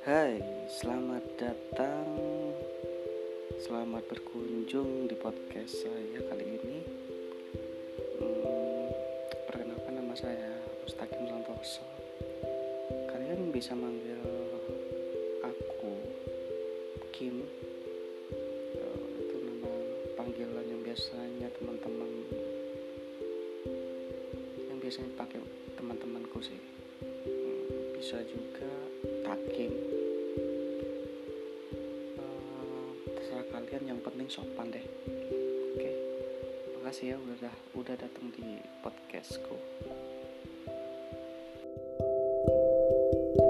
Hai, selamat datang. Selamat berkunjung di podcast saya kali ini. Hmm, Perkenalkan nama saya Mustaqim Santoso Kalian bisa manggil aku Kim. Eh, Itu nama panggilan yang biasanya teman-teman Yang biasanya pakai teman-temanku sih. Hmm, Bisa juga Takim kalian yang penting sopan deh oke okay. makasih ya udah udah datang di podcastku thank you